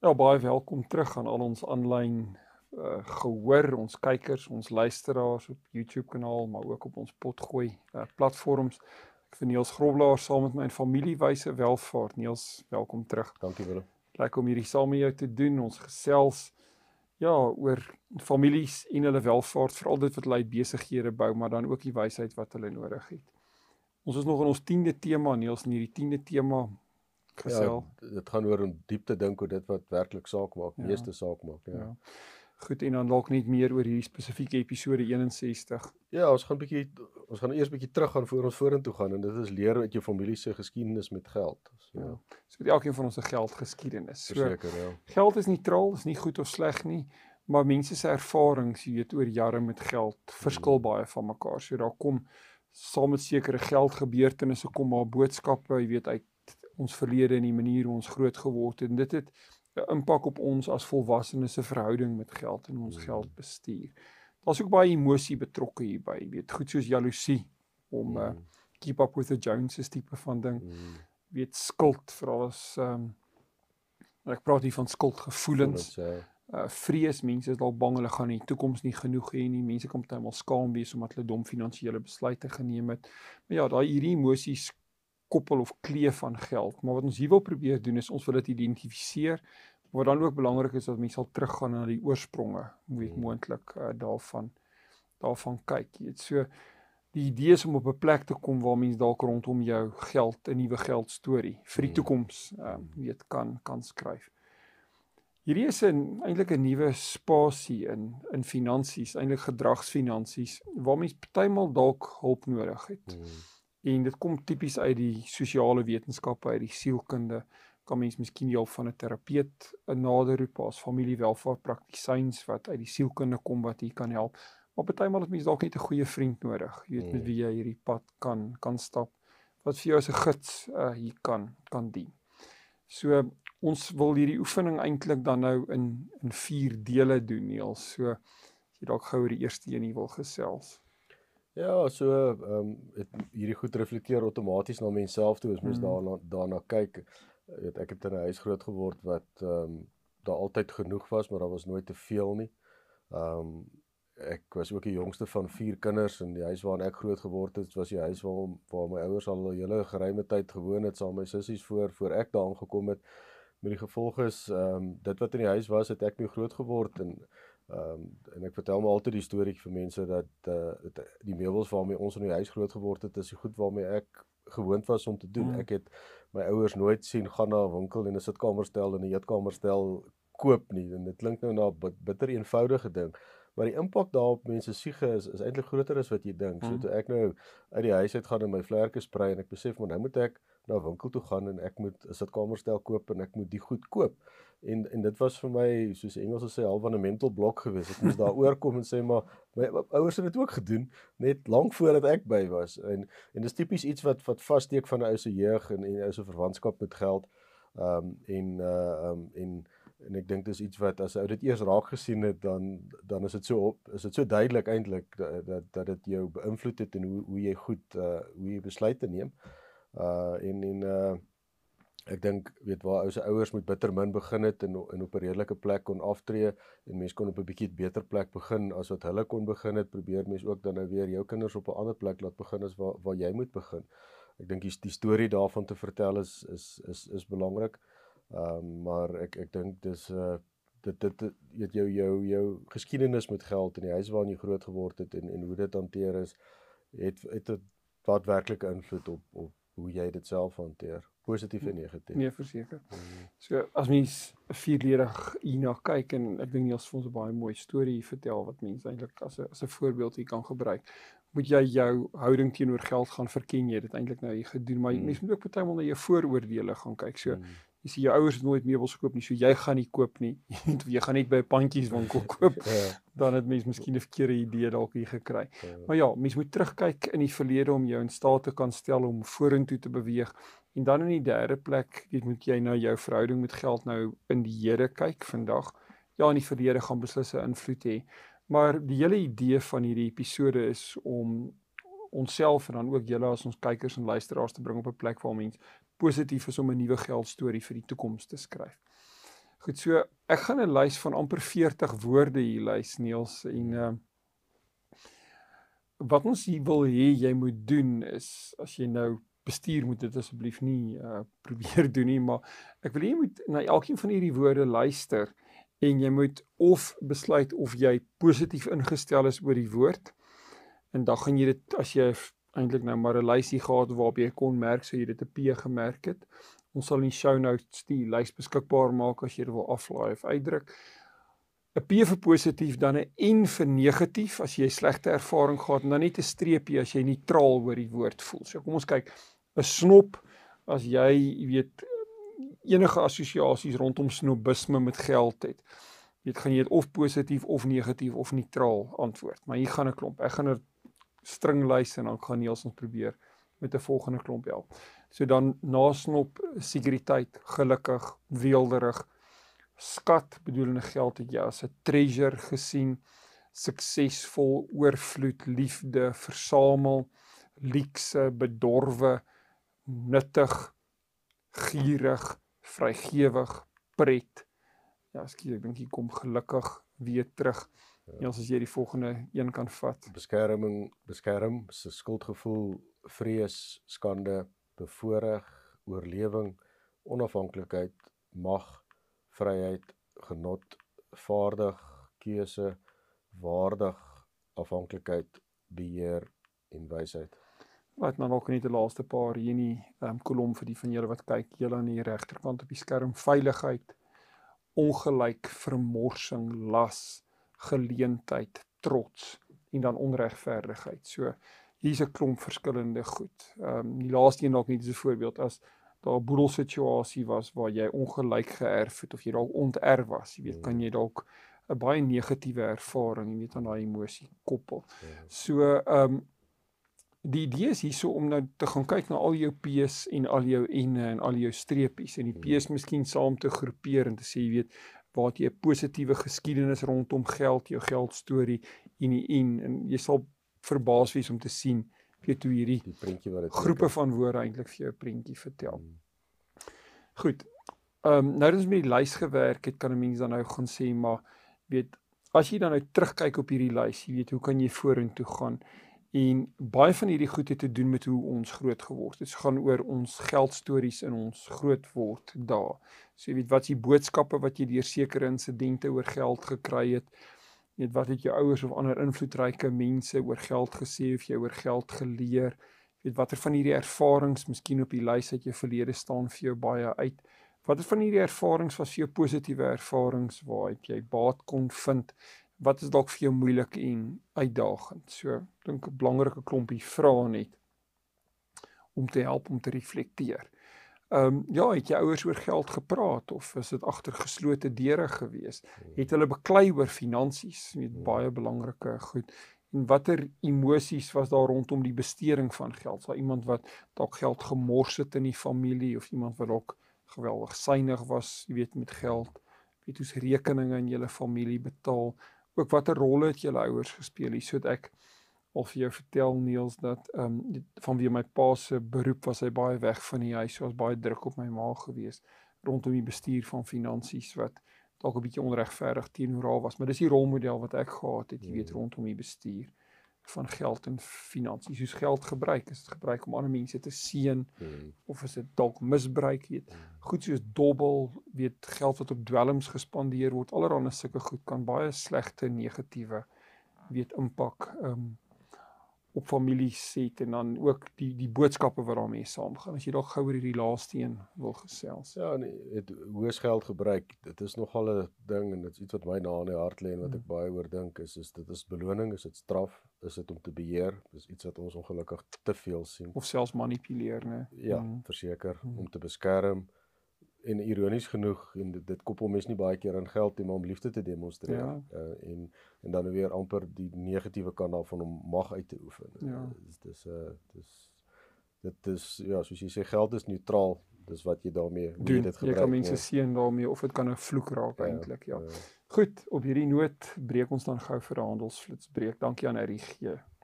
Ja, baie welkom terug aan al ons aanlyn uh, gehoor, ons kykers, ons luisteraars op YouTube kanaal, maar ook op ons potgooi uh, platforms. Ek vir Niels Groblaar saam met my familiewyse welvaart. Niels, welkom terug. Dankie Willem. Lekker om hierdie saam met jou te doen. Ons gesels ja, oor families en hulle welvaart, veral dit wat hulle uit besighede bou, maar dan ook die wysheid wat hulle nodig het. Ons is nog in ons 10de tema, Niels, in hierdie 10de tema gesel. Ja, dit gaan oor om diep te dink oor dit wat werklik saak maak, ja. meeste saak maak, ja. ja. Goed en dan dalk net meer oor hierdie spesifieke episode 61. Ja, ons gaan bietjie ons gaan eers bietjie terug gaan voor ons vorentoe gaan en dit is leer uit jou familie se geskiedenis met geld. So ja. So met elkeen van ons se geldgeskiedenis. So seker, ja. Geld is neutraal, is nie goed of sleg nie, maar mense se ervarings, jy weet, oor jare met geld verskil hmm. baie van mekaar. So daar kom saam met sekere geldgebeurtenisse kom maar boodskappe, jy weet, uit ons verlede en die manier hoe ons groot geword het en dit het 'n impak op ons as volwassenes se verhouding met geld en ons mm. geldbestuur. Daar's ook baie emosie betrokke hierby, jy weet, goed soos jaloesie om 'n uh, mm. keep up with the Joneses tipe van ding. Mm. Weet skuld veral as ehm um, ek praat hier van skuldgevoelens. Uh vrees mense is dalk bang hulle gaan nie toekoms nie genoeg hê nie. Mense kom baie maal skaam wees omdat hulle dom finansiële besluite geneem het. Maar ja, daai hierdie emosies koppel of kleef aan geld. Maar wat ons hier wil probeer doen is ons wil dit identifiseer. Wat dan ook belangrik is dat mense sal teruggaan na die oorspronge, moet hmm. moontlik uh, daarvan daarvan kyk. Jy weet so die idee is om op 'n plek te kom waar mense dalk rondom jou geld 'n nuwe geld storie vir die hmm. toekoms ehm um, weet kan kan skryf. Hierdie is 'n eintlik 'n nuwe spasie in in finansies, eintlik gedragsfinansies waar mense partymal dalk hulp nodig het. Hmm en dit kom tipies uit die sosiale wetenskappe uit die sielkunde. Kan mens miskien hulp van 'n terapeut nader roep as familiewelvaart praktisyns wat uit die sielkunde kom wat hier kan help. Maar partymal het mens dalk net 'n goeie vriend nodig. Jy weet met wie jy hierdie pad kan kan stap wat vir jou as 'n gids uh, hier kan kan dien. So ons wil hierdie oefening eintlik dan nou in in vier dele doen Niels so as jy dalk gou oor die eerste een wil gesels Ja, so ehm um, het hierdie goed reflekteer outomaties na menself toe as mens mm. daarna daarna kyk. Weet ek het in 'n huis groot geword wat ehm um, daar altyd genoeg was, maar daar was nooit te veel nie. Ehm um, ek was ook die jongste van vier kinders en die huis waarin ek groot geword het, was die huis waar waar my ouers al 'n hele geruime tyd gewoon het saam met my sissies voor voor ek daar aangekom het. Met die gevolg is ehm um, dit wat in die huis was, het ek nie groot geword en Ehm um, en ek vertel maar altyd die storie vir mense dat uh die meubels waarmee ons in die huis groot geword het, is die goed waarmee ek gewoond was om te doen. Mm. Ek het my ouers nooit sien gaan na 'n winkel en 'n sitkamer stel en 'n eetkamer stel koop nie. En dit klink nou na 'n bitter eenvoudige ding, maar die impak daarop mense siege is is eintlik groter as wat jy dink. Mm. So toe ek nou uit die huis uit gaan en my vlerke sprei en ek besef maar nou moet ek na 'n winkel toe gaan en ek moet 'n sitkamerstel koop en ek moet die goed koop. En en dit was vir my soos die Engels sê half 'n mental blok gewees. Ek moes daar oorkom en sê maar my ouers het dit ook gedoen net lank voordat ek by was. En en dis tipies iets wat wat vassteek van 'n ou se jeug en en 'n ou se verwantskap met geld. Ehm um, en uh um en en ek dink dis iets wat as ou dit eers raak gesien het dan dan is dit so op is dit so duidelik eintlik dat dat dit jou beïnvloed het en hoe hoe jy goed uh hoe jy besluite neem. Uh en en uh ek dink weet waar ou se ouers moet bitter min begin het en en op 'n redelike plek kon aftree en mense kon op 'n bietjie beter plek begin as wat hulle kon begin het probeer mense ook dan nou weer jou kinders op 'n ander plek laat begin as waar waar jy moet begin. Ek dink die, die storie daarvan te vertel is is is is belangrik. Ehm um, maar ek ek dink dis uh dit dit weet jou jou jou geskiedenis met geld in die huis waarin jy groot geword het en en hoe dit hanteer is het het 'n daadwerklike invloed op op hoe jy dit self hanteer, positief en negatief. Nee, verseker. Mm. So as mens vierledig hierna kyk en ek dink Niels vir ons 'n baie mooi storie vertel wat mense eintlik as 'n as 'n voorbeeld hier kan gebruik. Moet jy jou houding teenoor geld gaan verken jy dit eintlik nou hier gedoen, maar mm. mens moet ook partymal na jou vooroordeele gaan kyk. So mm. Jy sien jou ouers het nooit meubels gekoop nie, so jy gaan nie koop nie. jy gaan net by 'n pandjieswinkel koop. Ja. Dan het mens miskien 'n verkeerde idee dalk hier gekry. Ja. Maar ja, mens moet terugkyk in die verlede om jou in staat te kan stel om vorentoe te beweeg. En dan in die derde plek, weet moet jy nou jou verhouding met geld nou in die Here kyk vandag. Ja, in die verlede gaan beslis 'n invloed hê. Maar die hele idee van hierdie episode is om onsself en dan ook julle as ons kykers en luisteraars te bring op 'n plek waar mens positief is om 'n nuwe geldstorie vir die toekoms te skryf. Goed, so ek gaan 'n lys van amper 40 woorde hier lys Niels en uh wat ons hier wil hê jy moet doen is as jy nou bestuur moet dit asseblief nie uh probeer doen nie, maar ek wil jy moet na elkeen van hierdie woorde luister en jy moet of besluit of jy positief ingestel is oor die woord en dan gaan jy dit as jy eintlik nou maar 'n lysie gehad waarop jy kon merk sou jy dit 'n P gemerk het. Ons sal in die show notes die lys beskikbaar maak as jy dit wil aflaai of uitdruk. 'n P vir positief, dan 'n N vir negatief as jy slegte ervaring gehad en dan net 'n streepie as jy neutraal oor die woord voel. So kom ons kyk. 'n Snop as jy, jy weet enige assosiasies rondom snobisme met geld het. Jy gaan jy dit of positief of negatief of neutraal antwoord. Maar hier gaan 'n klomp. Ek gaan 'n stringlys en dan gaan Niels ons probeer met 'n volgende klomp help. So dan nasnop sekuriteit, gelukkig, weelderig. Skat bedoelende geld het jy as 'n treasure gesien, suksesvol, oorvloed, liefde, versamel, liekse, bedorwe, nuttig, gierig, vrygewig, pret. Ja, ek dink hier kom gelukkig weer terug. Ja, as jy die volgende een kan vat. Beskerming, beskerm, se skuldgevoel, vrees, skande, bevoorreg, oorlewing, onafhanklikheid, mag, vryheid, genot, vaardig, keuse, waardig, afhanklikheid, beheer en wysheid. Wat nou nog nie die laaste paar hier nie, ehm um, kolom vir die van julle wat kyk, julle aan die regterkant op die skerm, veiligheid, ongelyk, vermorsing, las, geleentheid, trots en dan onregverdigheid. So hier's 'n klomp verskillende goed. Ehm um, die laaste een dalk net as 'n voorbeeld as daar 'n boedelsituasie was waar jy ongelyk geërf het of jy dalk onterf was, jy weet, kan jy dalk 'n baie negatiewe ervaring, jy weet, aan daai emosie koppel. So ehm um, die idee is hierso om nou te gaan kyk na al jou P's en al jou N'e en al jou streepies en die P's miskien saam te groepeer en te sê jy weet waar jy 'n positiewe geskiedenis rondom geld, jou geldstorie en en en jy sal verbaas wees om te sien weet hoe hierdie die prentjie wat dit groepe van woorde eintlik vir jou 'n prentjie vertel. Hmm. Goed. Ehm um, nou dat ons met die lys gewerk het, kan 'n mens dan nou gaan sê maar weet as jy dan nou terugkyk op hierdie lys, jy weet hoe kan jy vorentoe gaan? En baie van hierdie goed het te doen met hoe ons groot geword het. Dit gaan oor ons geldstories in ons groot word daar. So jy weet wat is die boodskappe wat jy deur sekere insidente oor geld gekry het? Jy weet wat het jou ouers of ander invloedryke mense oor geld gesê of jy oor geld geleer? Jy weet watter van hierdie ervarings miskien op die lys uit jou verlede staan vir jou baie uit? Watter van hierdie ervarings was vir jou positiewe ervarings waar jy baat kon vind? Wat is dalk vir jou moeilik en uitdagend. So, dink 'n belangrike klompie vrae net om te help om te reflekteer. Ehm um, ja, het jy ouers oor geld gepraat of is dit agter geslote deure gewees? Het hulle beklei oor finansies? Dit is baie belangrike goed. En watter emosies was daar rondom die besteding van geld? Was iemand wat dalk geld gemors het in die familie of iemand wat dalk geweldig synig was, jy weet met geld? Weet hoe's rekeninge in julle familie betaal? Ook watter rolle het julle ouers gespeel hier sodat ek of vir jou vertel Niels dat ehm um, van wie my pa se beroep was hy baie weg van die huis so was baie druk op my ma gewees rondom die bestuur van finansies wat dalk 'n bietjie onregverdig teenoor haar was maar dis die rolmodel wat ek gehad het jy weet hmm. rondom die bestuur van geld en finansies soos geld gebruik is dit gebruik om ander mense te seën hmm. of is dit dalk misbruik weet hmm. goed soos dobbel weet geld wat op dwelms gespandeer word allerhande sulke goed kan baie slegte negatiewe weet impak um, op families het en dan ook die die boodskappe wat daarmee saamgaan. As jy dalk gou oor hierdie laaste een wil gesels. Ja, nee, het hoë geld gebruik. Dit is nogal 'n ding en dit is iets wat my na in die hart lê en wat ek hmm. baie oor dink is is dit is beloning, is dit straf, is dit om te beheer? Dis iets wat ons ongelukkig te veel sien of selfs manipuleer, né? Ja, hmm. verseker hmm. om te beskerm en ironies genoeg en dit, dit koppel mense nie baie keer aan geld nie, maar om liefde te demonstreer Ja. uh, en en dan weer amper die negatiewe kant daarvan om mag uit te oefen. Ja. Dis dis uh dis dit is ja, soos jy sê geld is neutraal. Dis wat jy daarmee hoe jy doen. dit Jy gebruik. kan mense nee. seën daarmee of dit kan 'n vloek raak Ja, eintlik, ja. ja. Goed, op hierdie noot breek ons dan gou vir 'n handelsflitsbreek. Dankie aan RG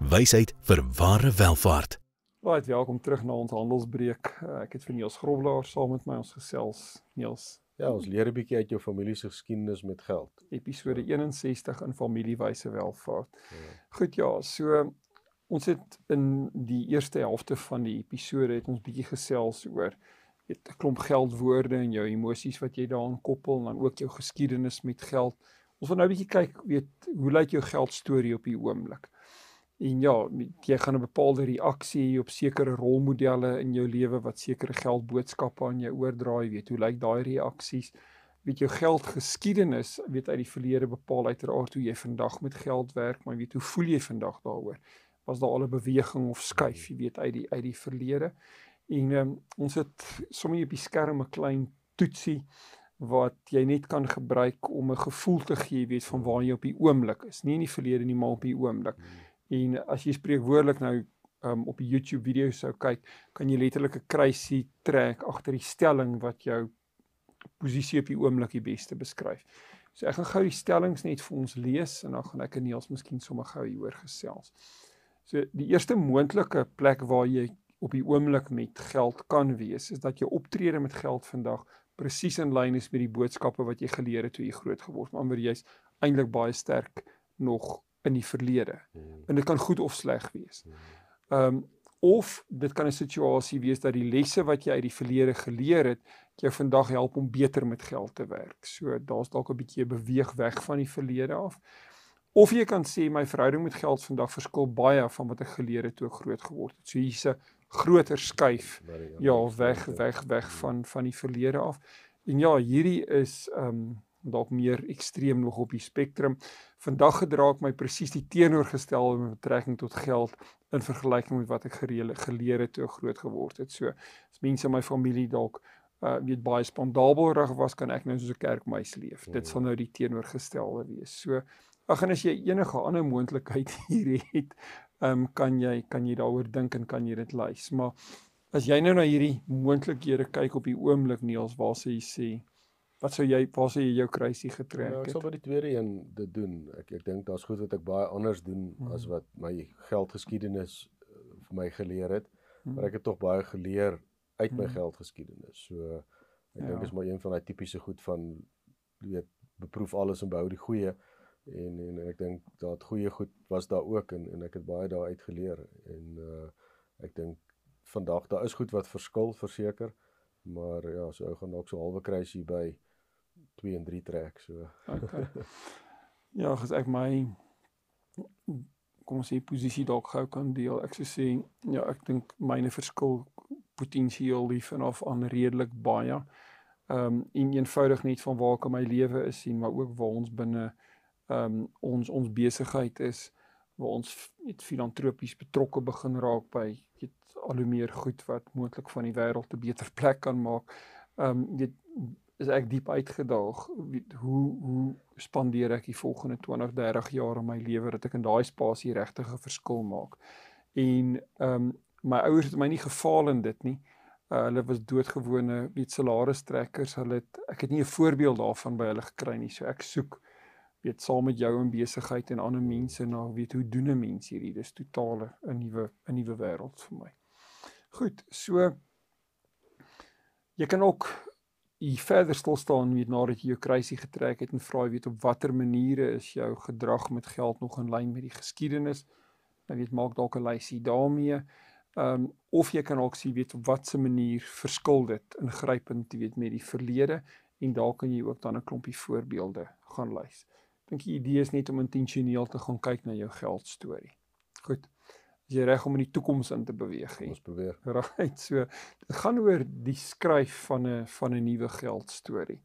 Wysheid vir ware welvaart. Baie welkom terug na ons handelsbreek. Ek het vir Niels Groblaar saam met my ons gesels. Niels, Ja, ons leer 'n bietjie uit jou familie se geskiedenis met geld. episode 61 in familiewyse welvaart. Ja. Goed ja, so ons het in die eerste helfte van die episode het ons bietjie gesels oor weet 'n klomp geldwoorde en jou emosies wat jy daaraan koppel en dan ook jou geskiedenis met geld. Ons wil nou 'n bietjie kyk, weet, hoe lyk jou geldstorie op die oomblik? En ja, jy gaan 'n bepaalde reaksie hê op sekere rolmodelle in jou lewe wat sekere geldboodskappe aan jou oordra, jy weet, hoe lyk daai reaksies? Weet jou geldgeskiedenis, weet uit die verlede bepaal uiteraard hoe jy vandag met geld werk, maar jy weet hoe voel jy vandag daaroor? Was daar al 'n beweging of skuif, jy weet uit die uit die verlede? En um, ons het sommer op die skerm 'n klein toetsie wat jy net kan gebruik om 'n gevoel te gee, jy weet van waar jy op die oomblik is, nie in die verlede nie, maar op die oomblik. En as jy spreekwoordelik nou um, op die YouTube video sou kyk, kan jy letterlik 'n kruisie trek agter die stelling wat jou posisie op die oomblik die beste beskryf. So ek gaan gou die stellings net vir ons lees en dan gaan ek en Niels miskien sommer gou hieroor gesels. So die eerste moontlike plek waar jy op die oomblik met geld kan wees, is dat jou optrede met geld vandag presies in lyn is met die boodskappe wat jy geleer het toe jy groot geword het. Maar jy's eintlik baie sterk nog in die verlede. Mm. En dit kan goed of sleg wees. Ehm um, of dit kan 'n situasie wees dat die lesse wat jy uit die verlede geleer het, jou vandag help om beter met geld te werk. So daar's dalk 'n bietjie beweeg weg van die verlede af. Of jy kan sê my verhouding met geld vandag verskil baie van wat ek geleer het toe ek groot geword het. So hier's 'n groter skuif ja, weg weg weg van van die verlede af. En ja, hierdie is ehm um, dalk meer ekstreem nog op die spektrum. Vandag gedra ek my presies die teenoorgestelde met betrekking tot geld in vergelyking met wat ek gereële geleer het toe ek groot geword het. So as mense in my familie dalk uh weet baie spandabelrig was, kan ek nou soos 'n kerkmeis leef. Dit sal nou die teenoorgestelde wees. So ag en as jy enige ander moontlikheid hier het, ehm um, kan jy kan jy daaroor dink en kan jy dit lys. Maar as jy nou na hierdie moontlikhede kyk op die oomblik Niels, waar sê jy sê wat sou jy waar sou jy jou kruisie getrek Ja, ek sal het? by die tweede een dit doen. Ek ek dink daar's goed wat ek baie anders doen Mhm. as wat my geldgeskiedenis uh, vir my geleer het. Mhm. Maar ek het tog baie geleer uit my Mhm. geldgeskiedenis. So ek Ja. dink is maar een van daai tipiese goed van weet beproef alles en behou die goeie en en, ek dink dat goeie goed was daar ook en en ek het baie daaruit geleer en uh ek dink vandag daar is goed wat verskil verseker maar ja so ou gaan dalk so halwe kruisie by 2 en 3 trek so Okay. Ja, ges ek my kom ons sê posisie dalk gou kan deel. Ek sou sê ja, ek dink myne verskil potensieel hier vanaf aan redelik baie. Ehm um, en eenvoudig net van waar ek in my lewe is sien, maar ook waar ons binne ehm um, ons ons besigheid is waar ons net filantropies betrokke begin raak by weet al hoe meer goed wat moontlik van die wêreld 'n beter plek kan maak. Ehm um, weet is ek diep uitgedaag hoe hoe spandeer ek die volgende 20, 30 jaar in my lewe dat ek in daai spasie regtig 'n verskil maak. En ehm um, my ouers het my nie gefaal in dit nie. Uh, hulle was doodgewone weet salaristrekkers. Hulle het ek het nie 'n voorbeeld daarvan by hulle gekry nie. So ek soek weet saam met jou in besigheid en ander mense na weet hoe doen 'n mens hierdie? Dis totale 'n nuwe 'n nuwe wêreld vir my. Goed, so jy kan ook hier verder stil staan weet nadat jy jou kruisie getrek het en vra weet op watter maniere is jou gedrag met geld nog in lyn met die geskiedenis. Nou weet maak dalk 'n lysie daarmee. Ehm um, of jy kan ook sien weet op watter manier verskil dit ingrypend weet met die verlede en daar kan jy ook dan 'n klompie voorbeelde gaan lys. Ek dink die idee is net om intentioneel te gaan kyk na jou geldstorie. Goed. As jy reg om in die toekoms in te beweeg hè. Ons probeer. Right. So dit gaan oor die skryf van 'n van 'n nuwe geldstorie.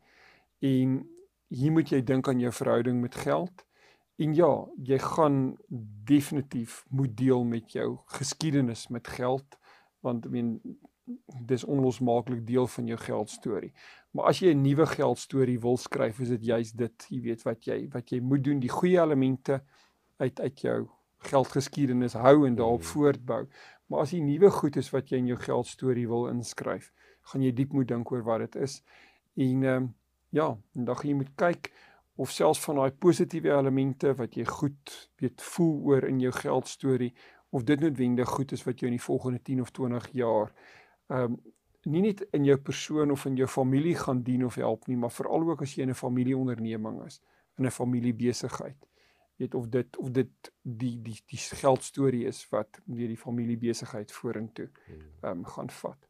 En hier moet jy dink aan jou verhouding met geld. En ja, jy gaan definitief moet deel met jou geskiedenis met geld want I mean dis onlosmaaklik deel van jou geldstorie. Maar as jy 'n nuwe geldstorie wil skryf, is dit juist dit, jy weet wat jy wat jy moet doen, die goeie elemente uit uit jou geldgeskiedenis hou en daarop hmm. voortbou. Maar as die nuwe goed is wat jy in jou geldstorie wil inskryf, gaan jy diep moet dink oor wat dit is. En ehm um, ja, en dan gaan jy moet kyk of selfs van daai positiewe elemente wat jy goed weet voel oor in jou geldstorie of dit noodwendig goed is wat jou in die volgende 10 of 20 jaar ehm um, nie net in jou persoon of in jou familie gaan dien of help nie, maar veral ook as jy in 'n familieonderneming is, in 'n familiebesigheid. Weet of dit of dit die die die geldstorie is wat weer die familiebesigheid vorentoe hmm. ehm um, gaan vat.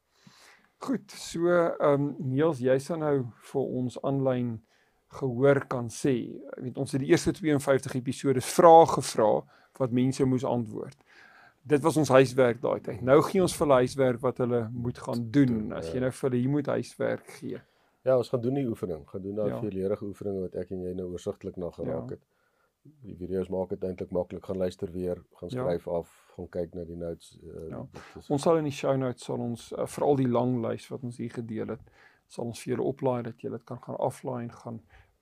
Goed, so ehm um, Niels, jy sal nou vir ons aanlyn gehoor kan sê. Weet ons het die eerste 52 episode vrae gevra wat mense moes antwoord dit was ons huiswerk daai tyd. Nou gee ons vir hulle huiswerk wat hulle moet gaan doen. As jy nou vir hulle hier moet huiswerk gee. Ja, ons gaan doen die oefening. Gaan doen daai ja. veelledige oefeninge wat ek en jy nou oorsigtelik na geraak ja. het. Die video's maak dit eintlik maklik. Gaan luister weer, gaan ja. skryf ja. af, gaan kyk na die notes. Uh, ja. is... Ons sal in die show notes sal ons uh, veral die lang lys wat ons hier gedeel het, sal ons vir julle oplaai dat jy dit kan gaan aflaai en gaan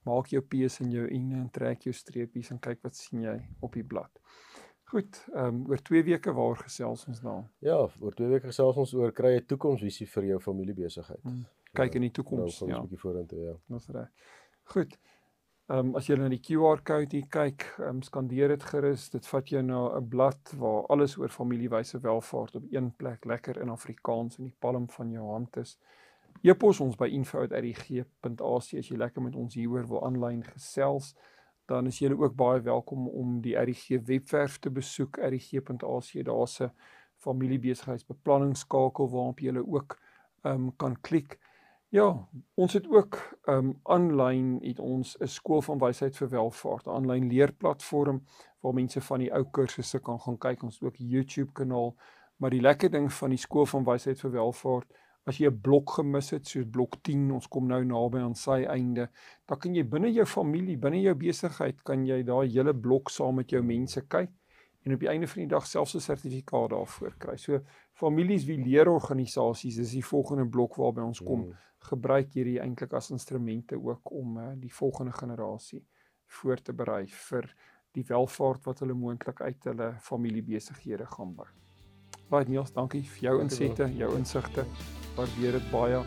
maak jou P's en jou N'e en trek jou streepies en kyk wat sien jy op die blad. Goed, ehm um, oor 2 weke waar gesels ons nou? Ja, oor 2 weke gesels ons oor kry 'n toekomsvisie vir jou familiebesigheid. Hmm. Kyk in die toekoms, nou, ja. 'n bietjie vorentoe, ja. Dis reg. Goed. Ehm um, as jy na die QR code hier kyk, ehm um, skandeer dit gerus. Dit vat jou na 'n blad waar alles oor familiewyse welvaart op een plek lekker in Afrikaans in die palm van jou hand is. E-pos ons by info@rg.ac as jy lekker met ons hieroor wil aanlyn gesels dan is julle ook baie welkom om die RG webwerf te besoek rg.ac daar's 'n familiebesigheidsbeplanningsskakel waarop jy ook um, kan klik. Ja, ons het ook um aanlyn het ons 'n skool van wysheid vir welvaart, 'n aanlyn leerplatform waar mense van die ou kursusse kan gaan kyk. Ons het ook 'n YouTube kanaal, maar die lekker ding van die skool van wysheid vir welvaart As jy 'n blok gemis het, soos blok 10, ons kom nou naby aan sy einde, dan kan jy binne jou familie, binne jou besigheid, kan jy daai hele blok saam met jou mense kyk en op die einde van die dag selfs 'n sertifikaat daarvoor kry. So families wie leerorganisasies is die volgende blok waarby ons kom. Hmm. Gebruik hierdie eintlik as instrumente ook om uh, die volgende generasie voor te berei vir die welvaart wat hulle moontlik uit hulle familiebesighede gaan bou. Baie Niels, dankie vir jou insette, jou insigte. Waardeer dit baie.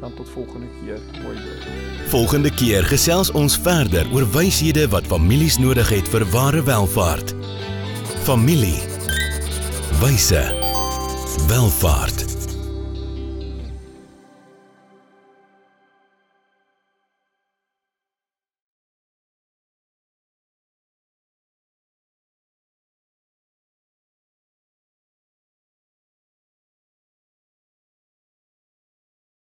Dan tot volgende keer. Mooi dag. Volgende keer gesels ons verder oor wyshede wat families nodig het vir ware welvaart. Familie. Wyse. Welvaart.